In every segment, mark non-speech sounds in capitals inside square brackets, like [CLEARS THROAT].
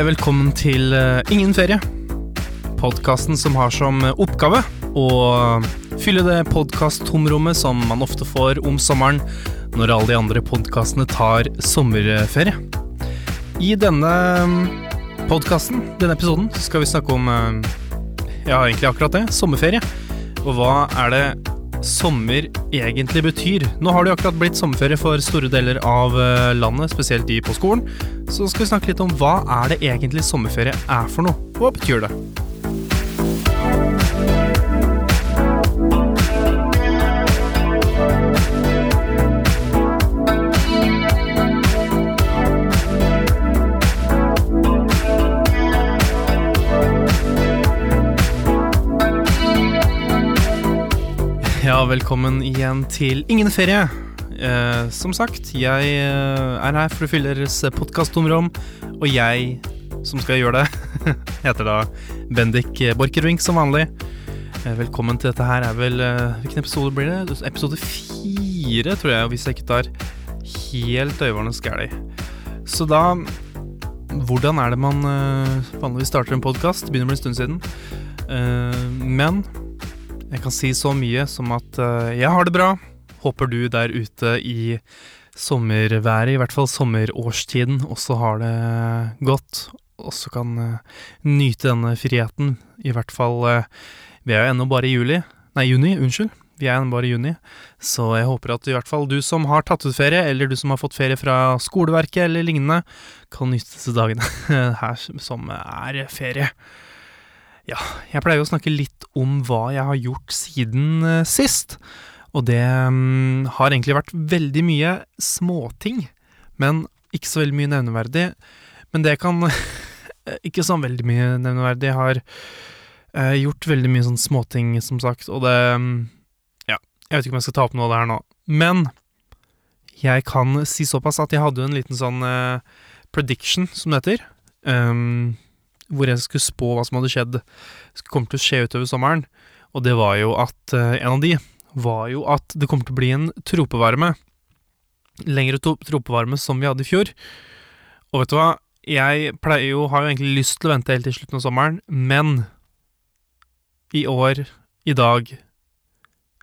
Hei velkommen til eh, Ingen ferie. Podkasten som har som oppgave å fylle det podkast-tomrommet som man ofte får om sommeren når alle de andre podkastene tar sommerferie. I denne podkasten, denne episoden, skal vi snakke om eh, ja, egentlig akkurat det. Sommerferie. Og hva er det sommer egentlig betyr. Nå har det jo akkurat blitt sommerferie for store deler av eh, landet, spesielt de på skolen. Så skal vi snakke litt om hva er det egentlig sommerferie er for noe. Hva betyr det? Velkommen igjen til Ingen ferie. Eh, som sagt, jeg eh, er her for å fylle deres podkasttomrom, og jeg som skal gjøre det, [LAUGHS] heter da Bendik Borchgrevink som vanlig. Eh, velkommen til dette her er vel eh, Hvilken episode blir det? Episode fire, tror jeg, hvis jeg ikke tar helt øyevårende skæli. Så da Hvordan er det man eh, vanligvis starter en podkast? Begynner bli en stund siden. Eh, men jeg kan si så mye som at uh, jeg har det bra. Håper du der ute i sommerværet, i hvert fall sommerårstiden, også har det godt. Også kan uh, nyte denne friheten. I hvert fall uh, Vi er jo ennå bare i juli. Nei, juni. Unnskyld. Vi er bare i juni. Så jeg håper at i hvert fall du som har tatt ut ferie, eller du som har fått ferie fra skoleverket eller lignende, kan nyte disse dagene [LAUGHS] her som er ferie. Ja, jeg pleier å snakke litt om hva jeg har gjort siden uh, sist. Og det um, har egentlig vært veldig mye småting, men ikke så veldig mye nevneverdig. Men det kan [LAUGHS] Ikke så veldig mye nevneverdig. Jeg har uh, gjort veldig mye sånn småting, som sagt, og det um, Ja, jeg vet ikke om jeg skal ta opp noe av det her nå. Men jeg kan si såpass at jeg hadde en liten sånn uh, prediction, som det heter. Um, hvor jeg skulle spå hva som hadde skjedd, kom til å skje utover sommeren. Og det var jo at uh, En av de var jo at det kommer til å bli en tropevarme. Lengre tropevarme som vi hadde i fjor. Og vet du hva? Jeg pleier jo, har jo egentlig lyst til å vente helt til slutten av sommeren, men i år, i dag,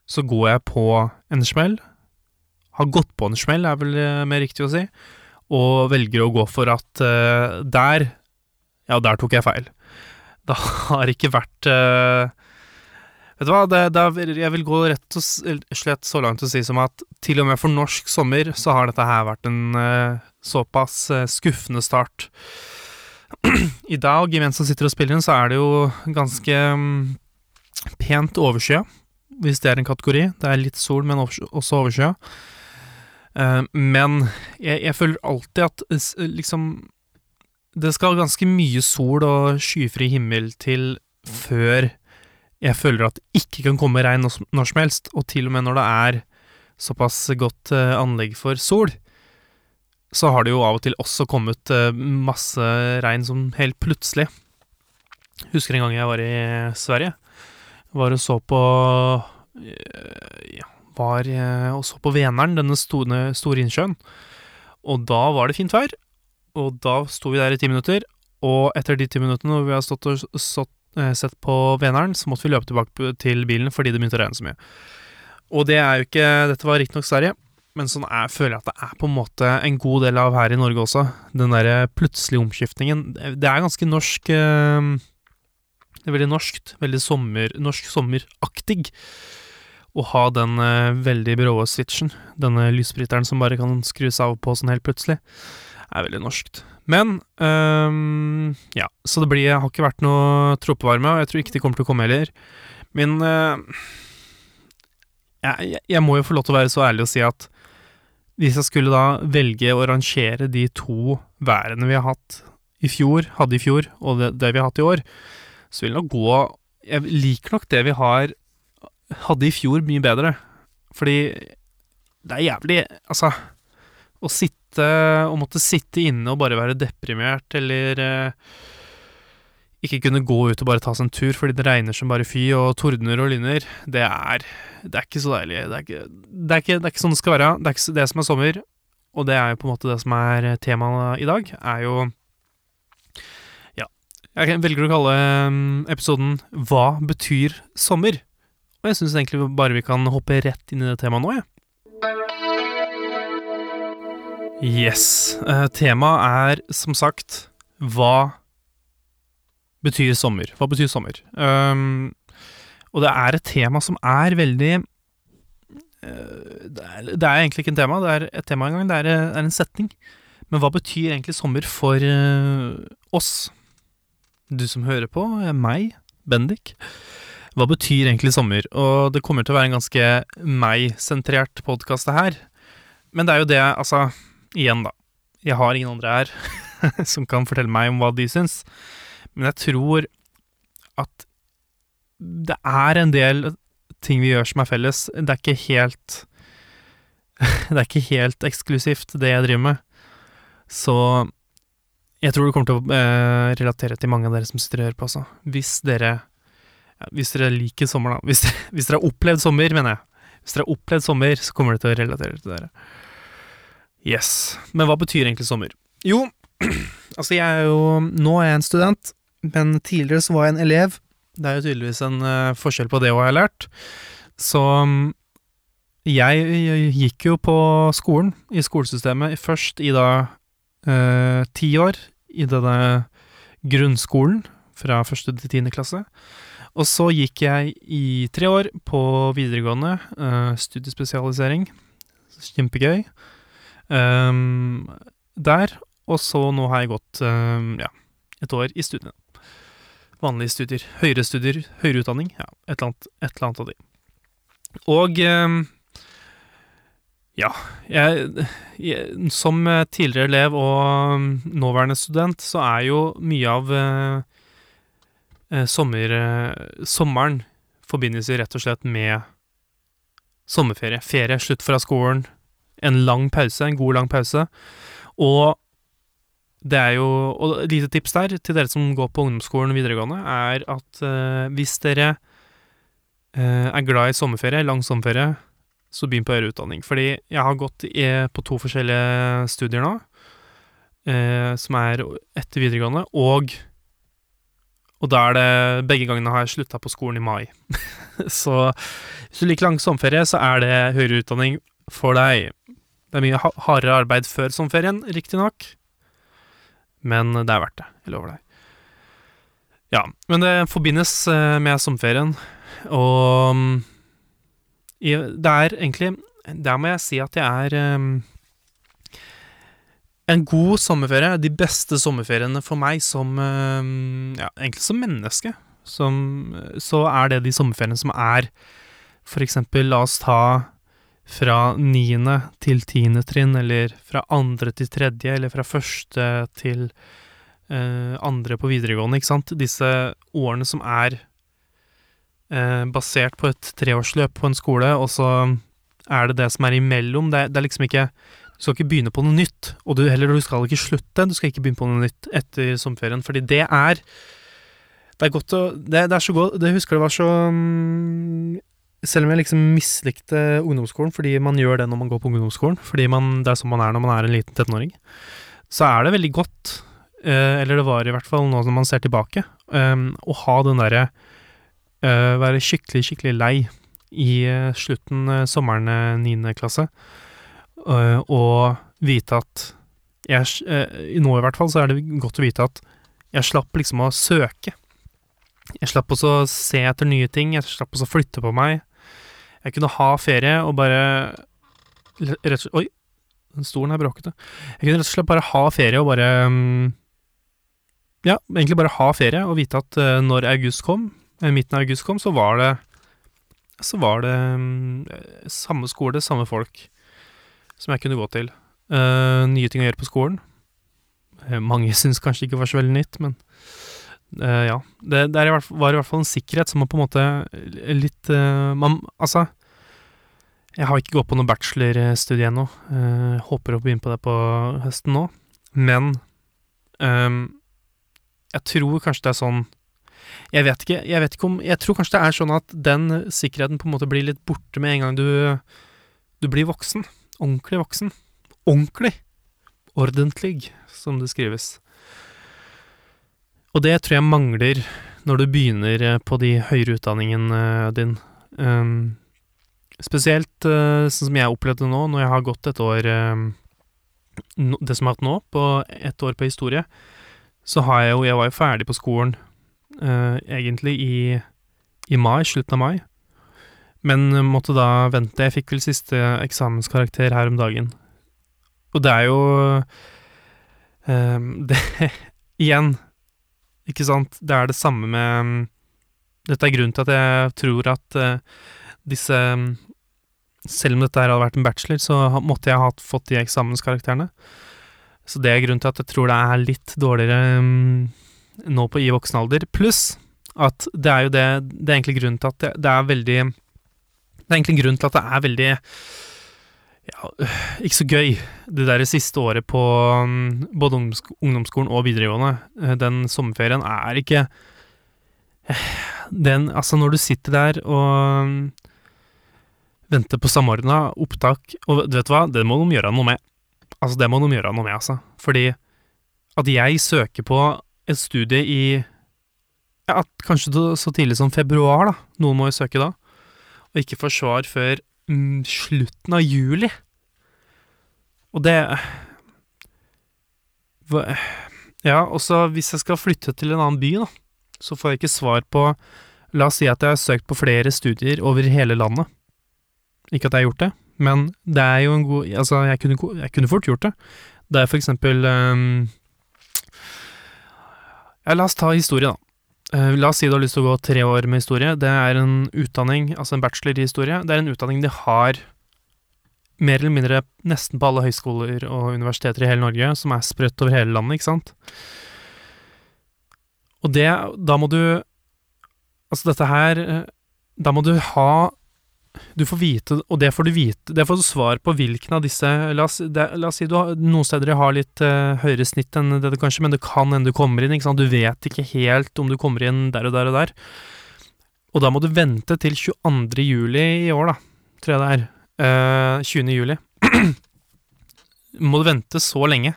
så går jeg på en smell. Har gått på en smell, er vel uh, mer riktig å si. Og velger å gå for at uh, der ja, der tok jeg feil. Det har ikke vært uh, Vet du hva, det, det, jeg vil gå rett og slett så langt å si som at til og med for norsk sommer så har dette her vært en uh, såpass uh, skuffende start. [CLEARS THROAT] I dag, mens jeg sitter og spiller inn, så er det jo ganske um, pent overskya, hvis det er en kategori. Det er litt sol, men også overskya. men jeg, jeg føler alltid at liksom det skal ganske mye sol og skyfri himmel til før jeg føler at det ikke kan komme regn når som helst, og til og med når det er såpass godt uh, anlegg for sol, så har det jo av og til også kommet uh, masse regn som helt plutselig. Husker en gang jeg var i Sverige. Var og så på var og så på Veneren, denne store, store innsjøen. Og da var det fint vær, og da sto vi der i ti minutter, og etter de ti minuttene hvor vi har stått og stått, eh, sett på Veneren, så måtte vi løpe tilbake til bilen fordi det begynte å regne så mye. Og det er jo ikke Dette var riktignok Sverige, men sånn er, føler jeg at det er på en måte en god del av her i Norge også. Den derre plutselige omskiftningen. Det er ganske norsk eh, Det er veldig norskt. Veldig sommer, norsk sommeraktig å ha den eh, veldig brå switchen. Denne lysbryteren som bare kan skrus av og på sånn helt plutselig er veldig norskt. Men um, ja, så det blir, har ikke vært noe troppevarme, og jeg tror ikke de kommer til å komme heller. Men uh, jeg, jeg, må jo få lov til å være så ærlig og si at hvis jeg skulle da velge å rangere de to værene vi har hatt i fjor, hadde i fjor, og det, det vi har hatt i år, så vil det nok gå Jeg liker nok det vi har hadde i fjor, mye bedre. Fordi det er jævlig Altså, å sitte sitte Å måtte sitte inne og bare være deprimert, eller eh, ikke kunne gå ut og bare ta seg en tur fordi det regner som bare fy og tordner og lyner, det er Det er ikke så deilig. Det er ikke, det er ikke, det er ikke sånn det skal være. Det er ikke det som er sommer, og det er jo på en måte det som er temaet i dag, er jo Ja, Jeg velger å kalle um, episoden 'Hva betyr sommer?' Og jeg syns egentlig bare vi kan hoppe rett inn i det temaet nå, jeg. Yes. Uh, temaet er som sagt 'Hva betyr sommer?' Hva betyr sommer? Um, og det er et tema som er veldig uh, det, er, det, er, egentlig ikke en tema, det er et tema engang. Det er, er en setning. Men hva betyr egentlig sommer for uh, oss? Du som hører på, meg, Bendik. Hva betyr egentlig sommer? Og det kommer til å være en ganske meg-sentrert podkast, det her. Men det er jo det, altså Igjen, da. Jeg har ingen andre her [LAUGHS] som kan fortelle meg om hva de syns. Men jeg tror at det er en del ting vi gjør som er felles. Det er ikke helt [LAUGHS] Det er ikke helt eksklusivt, det jeg driver med. Så jeg tror det kommer til å eh, relatere til mange av dere som sitter og hører på også. Hvis dere, ja, hvis dere liker sommer, da. Hvis dere, hvis dere, har opplevd sommer, mener jeg. Hvis dere har opplevd sommer, så kommer det til å relatere til dere. Yes. Men hva betyr egentlig sommer? Jo, [CLEARS THROAT] altså jeg er jo Nå er jeg en student, men tidligere så var jeg en elev. Det er jo tydeligvis en uh, forskjell på det òg, har jeg lært. Så jeg, jeg gikk jo på skolen, i skolesystemet, først i da uh, ti år i denne grunnskolen, fra første til tiende klasse. Og så gikk jeg i tre år på videregående, uh, studiespesialisering. Kjempegøy. Um, der. Og så nå har jeg gått um, ja, et år i studiene. Vanlige studier. Høyere studier, høyere utdanning. Ja, et eller annet, et eller annet av de. Og um, ja, jeg, jeg, som tidligere elev og nåværende student, så er jo mye av eh, eh sommer, eh, sommeren forbindes jo rett og slett med sommerferie. Ferie, slutt fra skolen, en lang pause, en god lang pause. Og det er jo Og et lite tips der til dere som går på ungdomsskolen og videregående, er at eh, hvis dere eh, er glad i sommerferie, lang sommerferie, så begynn på høyere utdanning. Fordi jeg har gått i, på to forskjellige studier nå, eh, som er etter videregående, og og da er det Begge gangene har jeg slutta på skolen i mai. [LAUGHS] så hvis du liker lang sommerferie, så er det høyere utdanning for deg. Det er mye hardere arbeid før sommerferien, riktignok, men det er verdt det. Jeg lover deg. Ja, men det forbindes eh, med sommerferien, og det er egentlig Der må jeg si at jeg er um, En god sommerferie, de beste sommerferiene for meg som um, Ja, egentlig som menneske, som, så er det de sommerferiene som er For eksempel, la oss ta fra niende til tiende trinn, eller fra andre til tredje, eller fra første til eh, andre på videregående, ikke sant? Disse årene som er eh, basert på et treårsløp på en skole, og så er det det som er imellom. Det, det er liksom ikke Du skal ikke begynne på noe nytt, og du, heller du skal ikke slutte. Du skal ikke begynne på noe nytt etter sommerferien, fordi det er Det er godt å Det, det er så godt Det husker det var så um, selv om jeg liksom mislikte ungdomsskolen fordi man gjør det når man går på ungdomsskolen, fordi man, det er sånn man er når man er en liten 13-åring, så er det veldig godt, eh, eller det var i hvert fall nå når man ser tilbake, um, å ha den derre uh, være skikkelig, skikkelig lei i slutten sommeren uh, niende klasse, og vite at jeg, Nå i hvert fall så er det godt å vite at jeg slapp liksom å søke. Jeg slapp også å se etter nye ting, jeg slapp også å flytte på meg. Jeg kunne ha ferie og bare rett og slett Oi, den stolen er bråkete. Jeg kunne rett og slett bare ha ferie og bare um, Ja, egentlig bare ha ferie og vite at uh, når august kom, midten av august kom, så var det Så var det um, samme skole, samme folk som jeg kunne gå til. Uh, nye ting å gjøre på skolen. Uh, mange [LAUGHS] syns kanskje ikke var så veldig nytt, men uh, ja. Det, det i hvert, var i hvert fall en sikkerhet som man på en måte litt man, Altså, jeg har ikke gått på noe bachelorstudie ennå. håper å begynne på det på høsten nå. Men um, jeg tror kanskje det er sånn jeg vet ikke, jeg vet ikke om Jeg tror kanskje det er sånn at den sikkerheten på en måte blir litt borte med en gang du Du blir voksen. Ordentlig voksen. Ordentlig! Ordentlig, som det skrives. Og det tror jeg mangler når du begynner eh, på de høyere utdanningen eh, din. Um, spesielt uh, sånn som jeg opplevde det nå, når jeg har gått et år um, Det som har hatt nå, på ett år på historie, så har jeg jo Jeg var jo ferdig på skolen uh, egentlig i, i mai, slutten av mai. Men måtte da vente. Jeg fikk vel siste eksamenskarakter her om dagen. Og det er jo [LAUGHS] Det Igjen, ikke sant? Det er det samme med Dette er grunnen til at jeg tror at disse Selv om dette her hadde vært en bachelor, så måtte jeg ha fått de eksamenskarakterene. Så det er grunnen til at jeg tror det er litt dårligere um, nå på i voksen alder. Pluss at det er jo det Det er egentlig grunnen til at det, det er veldig Det er egentlig grunnen til at det er veldig ja, ikke så gøy, det der siste året på um, både ungdomsskolen og videregående. Eh, den sommerferien er ikke Den Altså, når du sitter der og venter på samordna opptak Og vet du hva, det må de gjøre noe med. Altså, det må de gjøre noe med, altså. Fordi at jeg søker på et studie i ja, kanskje så tidlig som februar, da. Noen må jo søke da. Og ikke får svar før mm, slutten av juli. Og det Ja, og så hvis jeg skal flytte til en annen by, da, så får jeg ikke svar på La oss si at jeg har søkt på flere studier over hele landet. Ikke at jeg har gjort det, men det er jo en god Altså, jeg kunne, jeg kunne fort gjort det. Det er for eksempel um, Ja, la oss ta historie, da. Uh, la oss si du har lyst til å gå tre år med historie. Det er en utdanning, altså en bachelor i historie. Det er en utdanning de har mer eller mindre nesten på alle høyskoler og universiteter i hele Norge, som er sprøtt over hele landet, ikke sant? Og det Da må du Altså, dette her eh, Da må du ha Du får vite, og det får du vite Det får du svar på hvilken av disse La oss, det, la oss si du har noen steder har litt uh, høyere snitt enn det du kanskje, men det kan hende du kommer inn, ikke sant? Du vet ikke helt om du kommer inn der og der og der. Og da må du vente til 22. juli i år, da, tror jeg det er uh, eh, 20. juli, [CLEARS THROAT] må du vente så lenge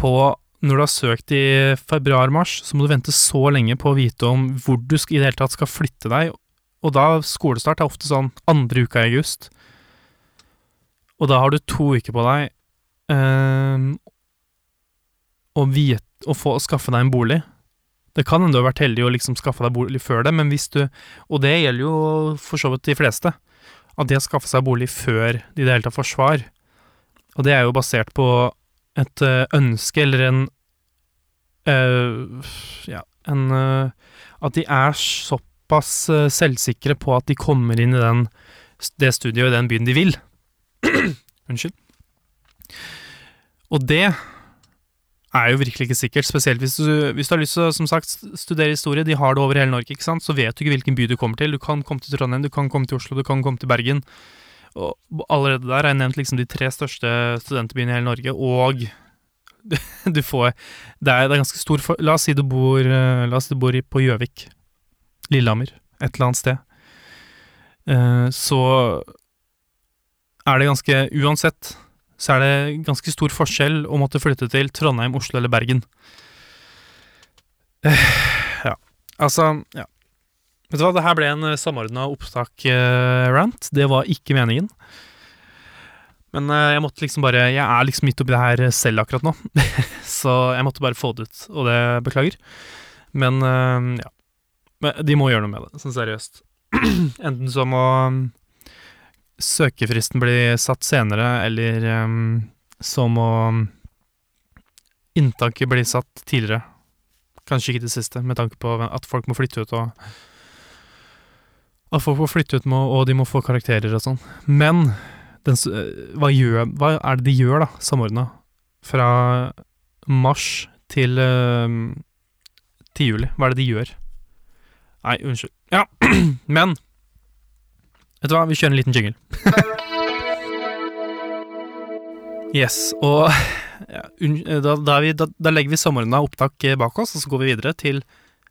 på Når du har søkt i februar-mars, så må du vente så lenge på å vite om hvor du i det hele tatt skal flytte deg, og da skolestart er ofte sånn andre uka i august. Og da har du to uker på deg uh, å, vite, å, få, skaffe deg en bolig. Det kan hende du har vært heldig å liksom skaffe deg bolig før det, men hvis du Og det gjelder jo for så vidt de fleste at de har skaffa seg bolig før de i det hele tatt får svar. Og det er jo basert på et uh, ønske eller en øh, Ja, en øh, At de er såpass selvsikre på at de kommer inn i den, det studiet og i den byen de vil. [CLEARS THROAT] Unnskyld. Og det er jo virkelig ikke sikkert, spesielt hvis du, hvis du har lyst til som sagt, studere historie. De har det over hele Norge, ikke sant? så vet du ikke hvilken by du kommer til. Du kan komme til Trondheim, du kan komme til Oslo, du kan komme til Bergen. Og allerede der har jeg nevnt liksom de tre største studentbyene i hele Norge, og [LAUGHS] du får Det er, det er ganske stor for, La oss si du bor, eh, la oss si du bor på Gjøvik. Lillehammer. Et eller annet sted. Uh, så er det ganske Uansett så er det ganske stor forskjell å måtte flytte til Trondheim, Oslo eller Bergen. Ja, altså Ja. Vet du hva, det her ble en eh, samordna opptak-rant. Det var ikke meningen. Men eh, jeg måtte liksom bare Jeg er liksom midt oppi det her selv akkurat nå. [LAUGHS] så jeg måtte bare få det ut, og det beklager. Men eh, ja. Men de må gjøre noe med det, sånn seriøst. [CLEARS THROAT] Enten så må søkefristen bli satt senere, eller um, så må inntaket bli satt tidligere. Kanskje ikke det siste, med tanke på at folk må flytte ut og At folk må flytte ut og de må få karakterer og sånn. Men den, hva, gjør, hva, er det de gjør, da, samordna? Fra mars til, uh, til juli. Hva er det de gjør? Nei, unnskyld. Ja, [CLEARS THROAT] men Vet du hva, vi kjører en liten jingle. yes, og ja, da, da, vi, da, da, legger vi samordna opptak bak oss, og så går vi videre til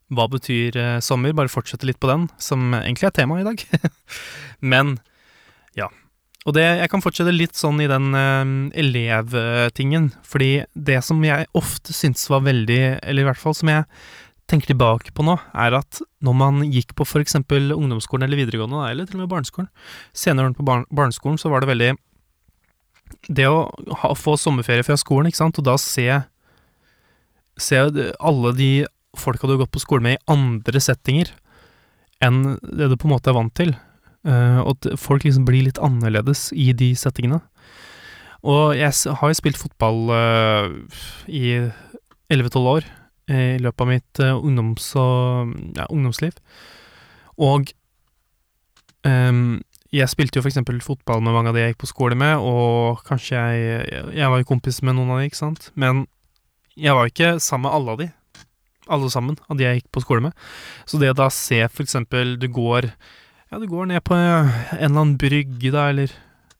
hva betyr eh, sommer? Bare fortsette litt på den, som egentlig er temaet i dag. [LAUGHS] Men ja. Og det, jeg kan fortsette litt sånn i den eh, elevtingen, fordi det som jeg ofte syntes var veldig, eller i hvert fall som jeg tenker tilbake på nå, er at når man gikk på eksempel ungdomsskolen eller videregående, eller til og med barneskolen, senere på barn barneskolen, så var det veldig Det å ha, få sommerferie fra skolen, ikke sant, og da se Se alle de folka du har gått på skole med i andre settinger enn det du på en måte er vant til, uh, og at folk liksom blir litt annerledes i de settingene. Og jeg har jo spilt fotball uh, i 11-12 år, i løpet av mitt uh, ungdoms og, ja, ungdomsliv. Og um, jeg spilte jo for eksempel fotball med mange av de jeg gikk på skole med, og kanskje jeg Jeg var jo kompis med noen av de, ikke sant, men jeg var jo ikke sammen med alle av de. Alle sammen av de jeg gikk på skole med. Så det å da se for eksempel du går Ja, du går ned på en eller annen brygge, da, eller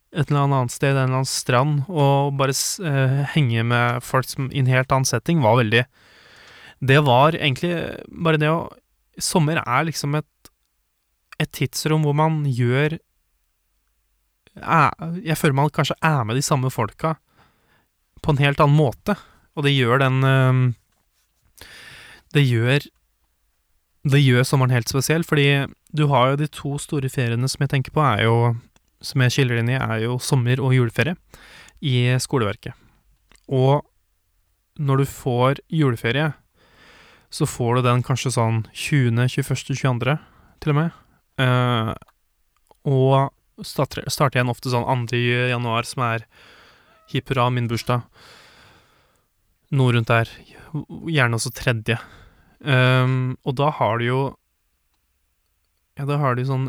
et eller annet sted, en eller annen strand, og bare uh, henge med folk som i en helt annen setting, var veldig det var egentlig bare det å Sommer er liksom et, et tidsrom hvor man gjør er, Jeg føler man kanskje er med de samme folka på en helt annen måte, og det gjør den Det gjør Det gjør sommeren helt spesiell, fordi du har jo de to store feriene som jeg tenker på, er jo Som jeg skiller inn i, er jo sommer- og juleferie i skoleverket. Og når du får juleferie så får du den kanskje sånn 20., 21., 22., til og med. Eh, og starter, starter igjen ofte sånn 2. januar, som er hipp hurra, min bursdag. Noe rundt der. Gjerne også tredje. Um, og da har du jo Ja, da har du sånn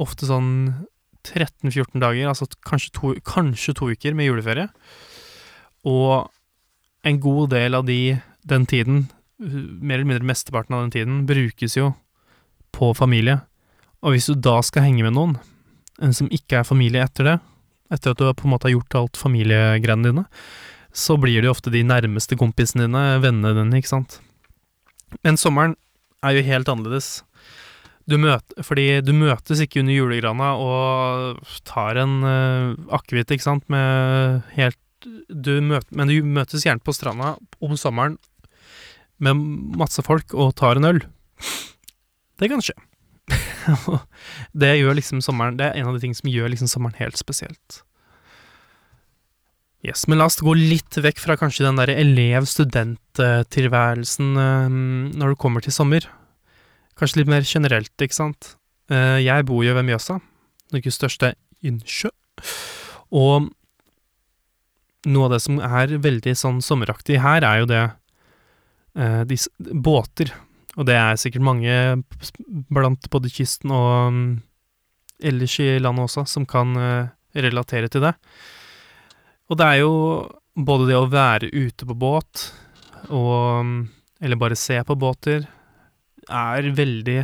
ofte sånn 13-14 dager, altså kanskje to, kanskje to uker med juleferie. Og en god del av de, den tiden mer eller mindre mesteparten av den tiden, brukes jo på familie. Og hvis du da skal henge med noen, en som ikke er familie etter det, etter at du på en måte har gjort alt familiegreiene dine, så blir det jo ofte de nærmeste kompisene dine, vennene dine, ikke sant. Men sommeren er jo helt annerledes. Du møter, fordi du møtes ikke under julegrana og tar en uh, akevitt, ikke sant, med helt du møter, Men du møtes gjerne på stranda om sommeren med masse folk og tar en øl. Det kan skje. [LAUGHS] det gjør liksom sommeren Det er en av de tingene som gjør liksom sommeren helt spesielt. Yes, men la oss gå litt vekk fra kanskje den derre elev-student-tilværelsen uh, når det kommer til sommer. Kanskje litt mer generelt, ikke sant. Uh, jeg bor jo ved Mjøsa, Norges største innsjø, og noe av det som er veldig sånn sommeraktig her, er jo det eh, de, båter, og det er sikkert mange blant både kysten og um, ellers i landet også som kan eh, relatere til det. Og det er jo både det å være ute på båt og um, Eller bare se på båter er veldig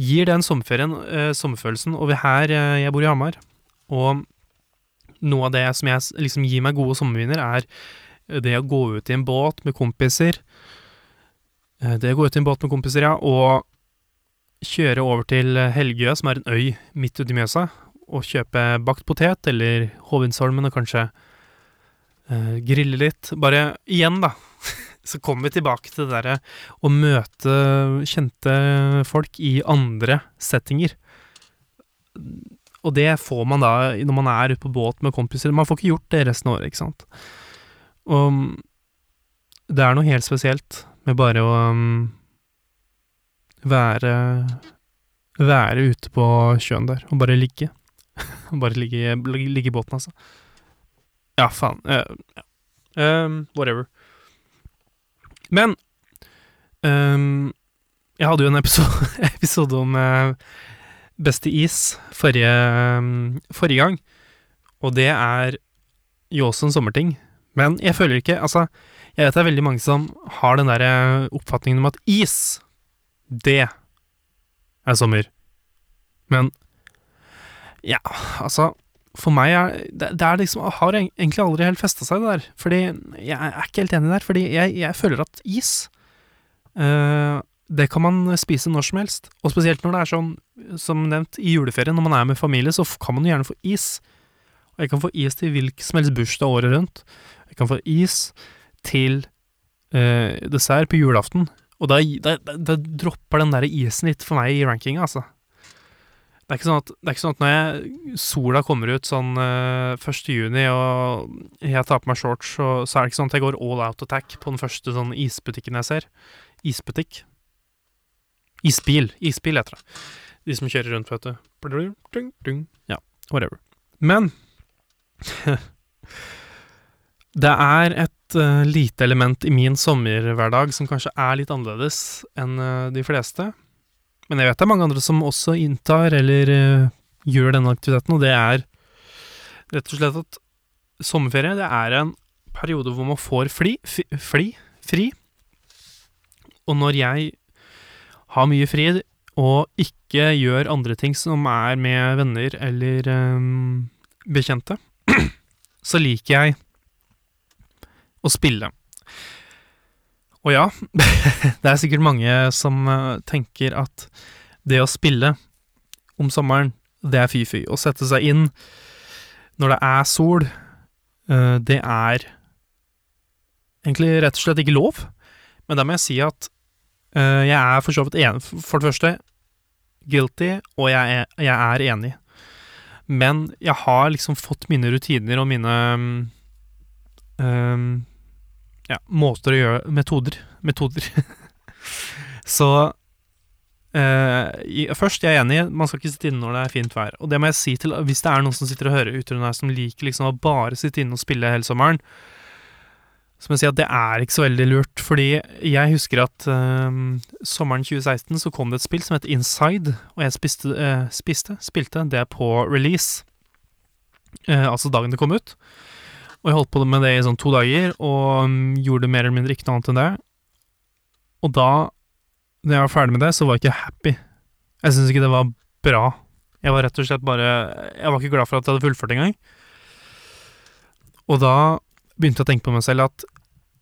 Gir den sommerferien, eh, sommerfølelsen. Og her eh, Jeg bor i Hamar, og noe av det som jeg liksom gir meg gode sommerminner, er det å gå ut i en båt med kompiser det går ut i en båt med kompiser, ja, og kjøre over til Helgø, som er en øy midt uti Mjøsa, og kjøpe bakt potet, eller Hovinsholmen, og kanskje uh, grille litt. Bare igjen, da, [LAUGHS] så kommer vi tilbake til det derre å møte kjente folk i andre settinger. Og det får man da når man er ute på båt med kompiser. Man får ikke gjort det resten av året, ikke sant. Og det er noe helt spesielt med bare å um, være Være ute på sjøen der og bare ligge. [LAUGHS] bare ligge, ligge i båten, altså. Ja, faen. Uh, um, whatever. Men um, jeg hadde jo en episode, [LAUGHS] episode om uh, beste is forrige, um, forrige gang, og det er jo sommerting. Men jeg føler ikke Altså, jeg vet det er veldig mange som har den der eh, oppfatningen om at is, det er sommer. Men ja, altså For meg er det, det er liksom har egentlig aldri helt festa seg, det der. Fordi jeg er ikke helt enig der. Fordi jeg, jeg føler at is uh, det kan man spise når som helst. Og spesielt når det er sånn, som nevnt, i juleferien, når man er med familie, så kan man jo gjerne få is. Og jeg kan få is til hvilken som helst bursdag året rundt. Jeg kan få is til eh, dessert på julaften. Og da, da, da, dropper den der isen litt for meg i rankinga, altså. Det er, ikke sånn at, det er ikke sånn at når jeg, sola kommer ut sånn uh, 1. juni, og jeg tar på meg shorts, så, så, er det ikke sånn at jeg går all out attack på den første sånn isbutikken jeg ser. Isbutikk. Isbil. Isbil heter det. De som kjører rundt, vet du. Ja, whatever. Men [LAUGHS] Det er et uh, lite element i min sommerhverdag som kanskje er litt annerledes enn uh, de fleste. Men jeg vet det er mange andre som også inntar eller uh, gjør denne aktiviteten, og det er rett og slett at sommerferie det er en periode hvor man får fli, fli, fri. Og når jeg har mye fri og ikke gjør andre ting som er med venner eller um, bekjente, [CLEARS THROAT] så liker jeg å spille. Og ja, [LAUGHS] det er sikkert mange som eh, tenker at det å spille om sommeren, det er fy-fy. Å sette seg inn når det er sol, eh, det er egentlig rett og slett ikke lov. Men da må jeg si at eh, jeg er for så vidt enig. For det første guilty, og jeg er, jeg er enig. Men jeg har liksom fått mine rutiner og mine um, ja, måter å gjøre Metoder. Metoder. [LAUGHS] så uh, Først, jeg er enig, man skal ikke sitte inne når det er fint vær. Og det må jeg si til hvis det er noen som sitter og hører ute her som liker liksom å bare sitte inne og spille hele sommeren. Så må jeg si at det er ikke så veldig lurt, fordi jeg husker at uh, sommeren 2016 så kom det et spill som het Inside, og jeg spiste, uh, spiste spilte det på release, altså dagen det kom ut. Og jeg holdt på med det i sånn to dager, og um, gjorde mer eller mindre ikke noe annet enn det. Og da, når jeg var ferdig med det, så var jeg ikke happy. Jeg syntes ikke det var bra. Jeg var rett og slett bare Jeg var ikke glad for at jeg hadde fullført engang. Og da begynte jeg å tenke på meg selv at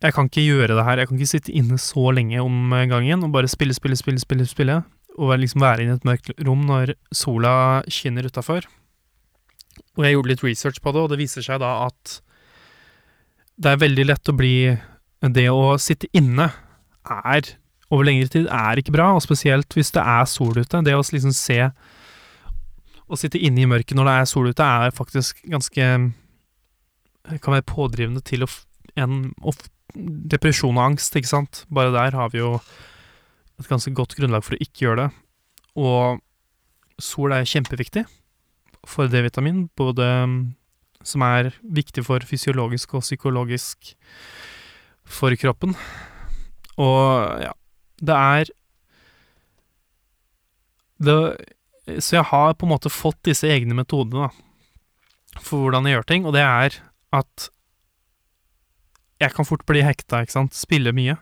jeg kan ikke gjøre det her. Jeg kan ikke sitte inne så lenge om gangen og bare spille, spille, spille, spille, spille. Og liksom være inne i et mørkt rom når sola skinner utafor. Og jeg gjorde litt research på det, og det viser seg da at det er veldig lett å bli Det å sitte inne er over lengre tid er ikke bra, og spesielt hvis det er sol ute. Det å liksom se Å sitte inne i mørket når det er sol ute, er faktisk ganske Kan være pådrivende til å, en, depresjon og angst, ikke sant. Bare der har vi jo et ganske godt grunnlag for å ikke gjøre det. Og sol er kjempeviktig for D-vitamin, både som er viktig for fysiologisk og psykologisk for kroppen. Og ja, det er det, Så jeg har på en måte fått disse egne metodene da, for hvordan jeg gjør ting, og det er at jeg kan fort bli hekta, ikke sant, spille mye.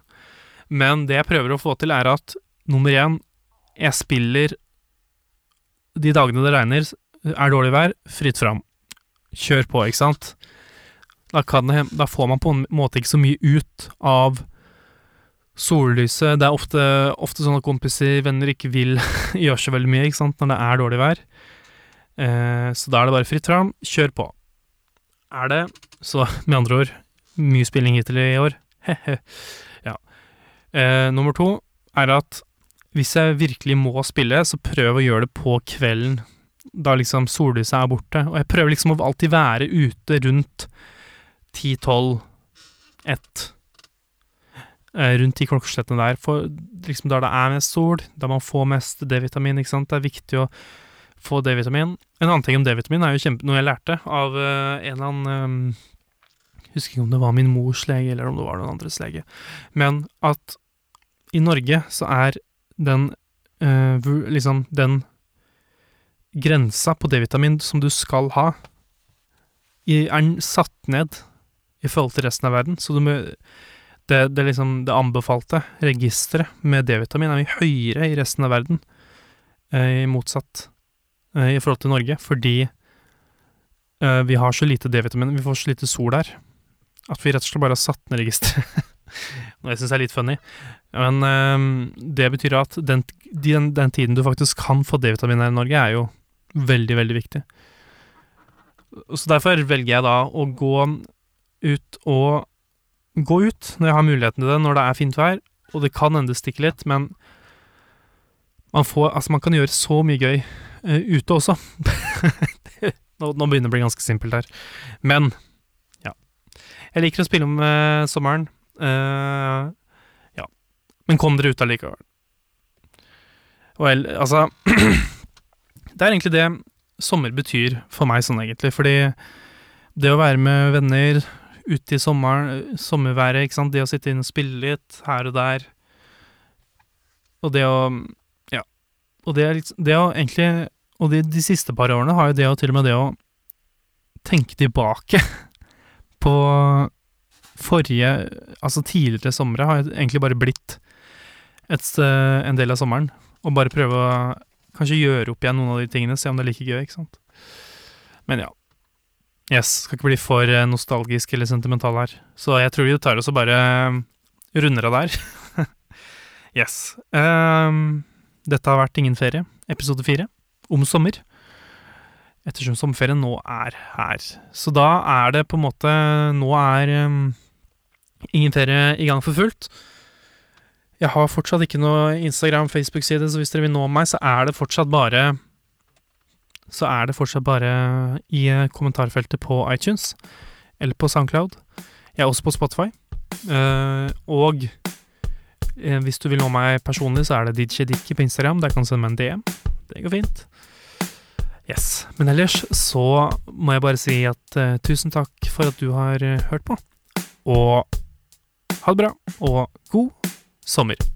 Men det jeg prøver å få til, er at nummer én, jeg spiller de dagene det regner, er dårlig vær, fritt fram kjør på, ikke sant? Da, det, da, får man på en måte ikke så mye ut av sollyset. Det er ofte, ofte sånn at kompiser, venner, ikke vil [LAUGHS] gjøre så veldig mye, ikke sant, når det er dårlig vær. Eh, så da er det bare fritt fram, kjør på. Er det, så med andre ord, mye spilling hittil i år? [LAUGHS] Ja. Eh, nummer to er at hvis jeg virkelig må spille, så prøv å gjøre det på kvelden da liksom sollyset er borte. Og jeg prøver liksom å alltid være ute rundt 10-12, 1 eh, Rundt de klokkeslettene der, for liksom da det er mest sol, da man får mest D-vitamin, ikke sant. Det er viktig å få D-vitamin. En annen ting om D-vitamin er jo kjempe, noe jeg lærte av uh, en eller annen um, Husker ikke om det var min mors lege, eller om det var noen andres lege. Men at i Norge så er den uh, liksom den grensa på D-vitamin som du skal ha, er satt ned i forhold til resten av verden. Så må, det, det, liksom, det anbefalte registeret med D-vitamin er mye høyere i resten av verden, eh, motsatt eh, i forhold til Norge, fordi eh, vi har så lite D-vitamin, vi får så lite sol her, at vi rett og slett bare har satt ned registeret. [LAUGHS] Noe jeg syns er litt funny. Men eh, det betyr at den, den, den, tiden du faktisk kan få D-vitamin her i Norge, er jo Veldig, veldig viktig. så derfor velger jeg da å gå ut og Gå ut når jeg har muligheten til det, når det er fint vær, og det kan hende stikke litt, men man får Altså, man kan gjøre så mye gøy uh, ute også. [LAUGHS] nå, nå, begynner det å bli ganske simpelt her. Men ja. Jeg liker å spille om uh, sommeren. Uh, ja. Men kom dere ut allikevel. Og altså [CLEARS THROAT] Det er egentlig det sommer betyr for meg sånn, egentlig. Fordi det å være med venner ute i sommeren, sommerværet, ikke sant, det å sitte inne og spille litt her og der Og det å Ja. Og det, det å egentlig Og de, de siste par årene har jo det å til og med det å tenke tilbake [LAUGHS] på forrige Altså tidligere somre har egentlig bare blitt et, en del av sommeren. Og bare prøve å kanskje gjøre opp igjen noen av de tingene, se om det er like gøy, ikke sant. Men ja. Yes, skal ikke bli for eh, nostalgisk eller sentimental her. Så jeg tror vi tar oss og bare eh, runder av der. [LAUGHS] yes. Um, dette har vært Ingen ferie, episode fire, om sommer. Ettersom sommerferien nå er her. Så da er det på en måte Nå er um, Ingen ferie i gang for fullt. Jeg har fortsatt ikke noe Instagram, Facebook-side, så hvis dere vil nå meg, så er det fortsatt bare Så er det fortsatt bare i kommentarfeltet på iTunes, eller på Soundcloud. Jeg er også på Spotify. Uh, og uh, hvis du vil nå meg personlig, så er det DJDikki på Instagram. Der kan du sende meg en DM. Det går fint. Yes. Men ellers så må jeg bare si at uh, tusen takk for at du har hørt på. Og ha det bra, og god sommer.